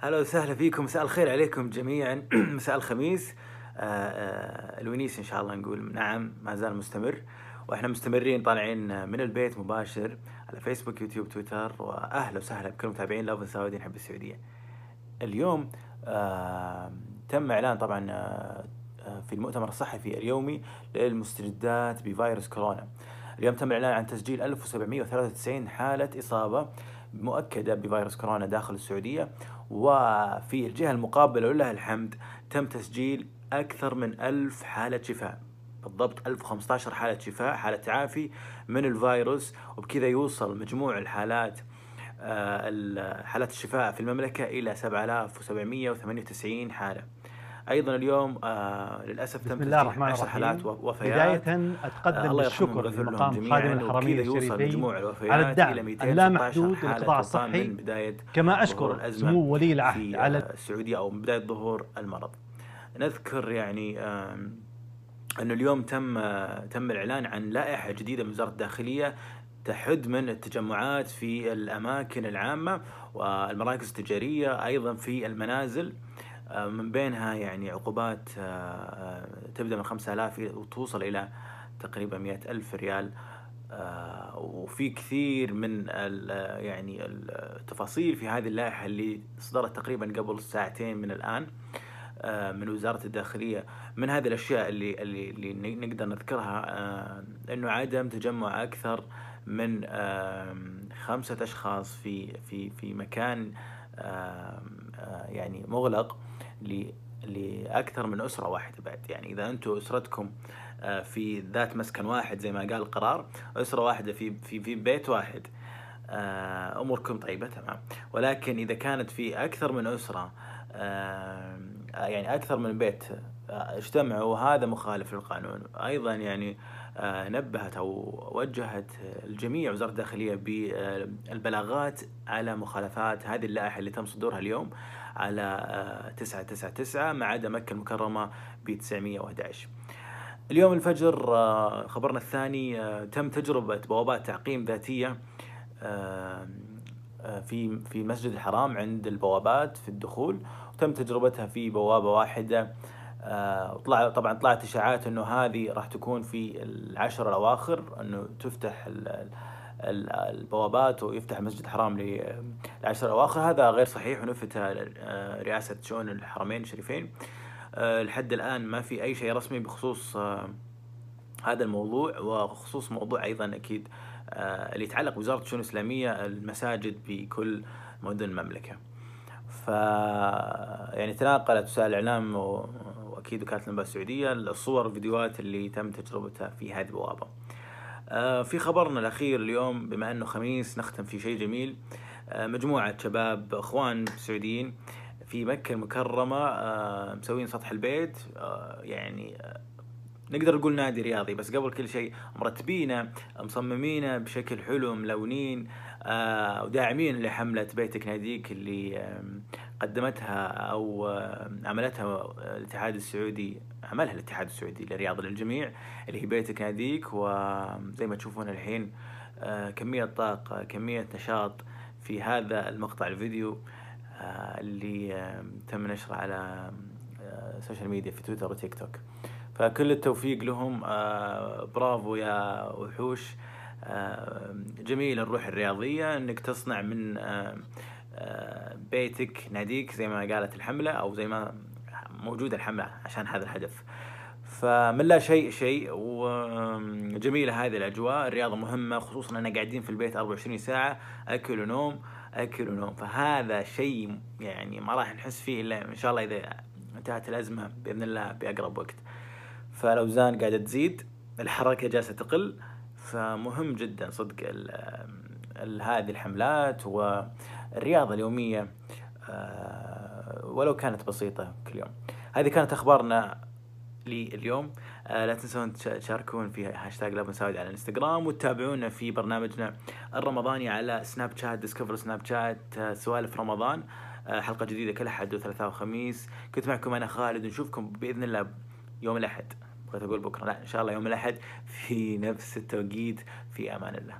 هلا وسهلا فيكم. مساء الخير عليكم جميعا. مساء الخميس. آه، آه، الونيس إن شاء الله نقول نعم ما زال مستمر. وإحنا مستمرين طالعين من البيت مباشر على فيسبوك يوتيوب تويتر. واهلا وسهلا بكل متابعين لاف سعودي نحب السعودية. اليوم تم إعلان طبعا آه، في المؤتمر الصحفي اليومي للمستجدات بفيروس كورونا. اليوم تم الاعلان عن تسجيل 1793 حالة إصابة مؤكدة بفيروس كورونا داخل السعودية. وفي الجهة المقابلة ولله الحمد تم تسجيل أكثر من ألف حالة شفاء. بالضبط 1015 حالة شفاء حالة تعافي من الفيروس وبكذا يوصل مجموع الحالات آه، ال- حالات الشفاء في المملكة إلى 7798 حالة. أيضا اليوم آه، للأسف تم بسم الله الرحمن 10 الرحيم. حالات وفيات. آه، يرحمهم بالشكر ويغفر لهم لمقام خادم الحرمين الشريفين على الدعم إلى 216 اللامحدود للقطاع الصحي من بداية كما الأزمة سمو ولي العهد على آه، السعودية أو من بداية ظهور المرض. نذكر يعني أنه اليوم تم آه، تم الإعلان عن لائحة جديدة من وزارة الداخلية تحد من التجمعات في الأماكن العامة والمراكز التجارية أيضا في المنازل. آه، من بينها يعني عقوبات آه، آه، تبدأ من 5000 وتوصل إلى تقريبا 100 ألف ريال. آه، وفي كثير من يعني التفاصيل في هذه اللائحة اللي صدرت تقريبا قبل ساعتين من الآن آه، من وزارة الداخلية. من هذه الأشياء اللي اللي, اللي نقدر نذكرها آه، إنه عدم تجمع أكثر من خمسة أشخاص في في في مكان آه، يعني مغلق. ل- لأكثر من أسرة واحدة بعد. يعني إذا أنتم أسرتكم آه، في ذات مسكن واحد زي ما قال القرار أسرة واحدة في في في بيت واحد آه، أموركم طيبة تمام. ولكن إذا كانت في أكثر من أسرة آه، يعني أكثر من بيت اجتمعوا وهذا مخالف للقانون. أيضا يعني نبهت أو وجهت الجميع وزارة الداخلية بالبلاغات على مخالفات هذه اللائحة اللي تم صدورها اليوم على آه، 999 ما عدا مكة المكرمة ب 911 اليوم الفجر آه، خبرنا الثاني آه، تم تجربة بوابات تعقيم ذاتية آه، آه، في في المسجد الحرام عند البوابات في الدخول وتم تجربتها في بوابة واحدة آه، وطلع طبعا طلعت إشاعات إنه هذه راح تكون في العشر الأواخر إنه تفتح ال- ال- البوابات ويفتح المسجد الحرام للعشر الأواخر. هذا غير صحيح ونفتها آه، رئاسة شؤون الحرمين الشريفين. آه، لحد الآن ما في أي شيء رسمي بخصوص آه، هذا الموضوع وخصوص موضوع أيضا أكيد آه، اللي يتعلق بوزارة الشؤون الإسلامية المساجد بكل مدن المملكة. ف يعني تناقلت وسائل الإعلام و- وأكيد وكالة الأنباء السعودية الصور والفيديوهات اللي تم تجربتها في هذه البوابة. آه، في خبرنا الأخير اليوم بما أنه خميس نختم في شيء جميل. آه، مجموعة شباب إخوان سعوديين في مكة المكرمة آه، مسوين سطح البيت. يعني نقدر نقول نادي رياضي. بس قبل كل شيء مرتبينه مصممينه بشكل حلو ملونين وداعمين لحملة بيتك ناديك اللي قدمتها آم، عملتها الاتحاد السعودي عملها الاتحاد السعودي للرياضة للجميع اللي هي بيتك ناديك وزي ما تشوفون الحين آه، كمية طاقة كمية نشاط في هذا المقطع الفيديو آه، اللي تم نشره على آه، ال social media في تويتر وتيك توك. فكل التوفيق لهم آه، برافو يا وحوش. آه، جميل الروح الرياضية إنك تصنع من آه، آه، بيتك ناديك زي ما قالت الحملة أو زي ما موجودة الحملة عشان هذا الهدف. فمن لا شيء شيء وجميلة هذه الأجواء. الرياضة مهمة خصوصا أننا قاعدين في البيت 24 ساعة أكل ونوم أكل ونوم. فهذا شيء يعني ما راح نحس فيه إلا إن شاء الله إذا انتهت الأزمة بإذن الله بأقرب وقت. فالأوزان قاعدة تزيد الحركة جالسة تقل. فمهم جدا صدق هذه الحملات والرياضة اليومية آه، ولو كانت بسيطة كل يوم. هذه كانت أخبارنا لليوم. آه، لا تنسون تش- تشاركون في هاشتاج لابن سعودي على الانستغرام وتتابعونا في برنامجنا الرمضاني على سناب شات ديسكفر سناب شات سوالف رمضان. آه، حلقة جديدة كل أحد وثلاثاء وخميس. كنت معكم أنا خالد نشوفكم بإذن الله يوم الأحد. بغيت أقول بكرة لا إن شاء الله يوم الأحد في نفس التوقيت. في أمان الله.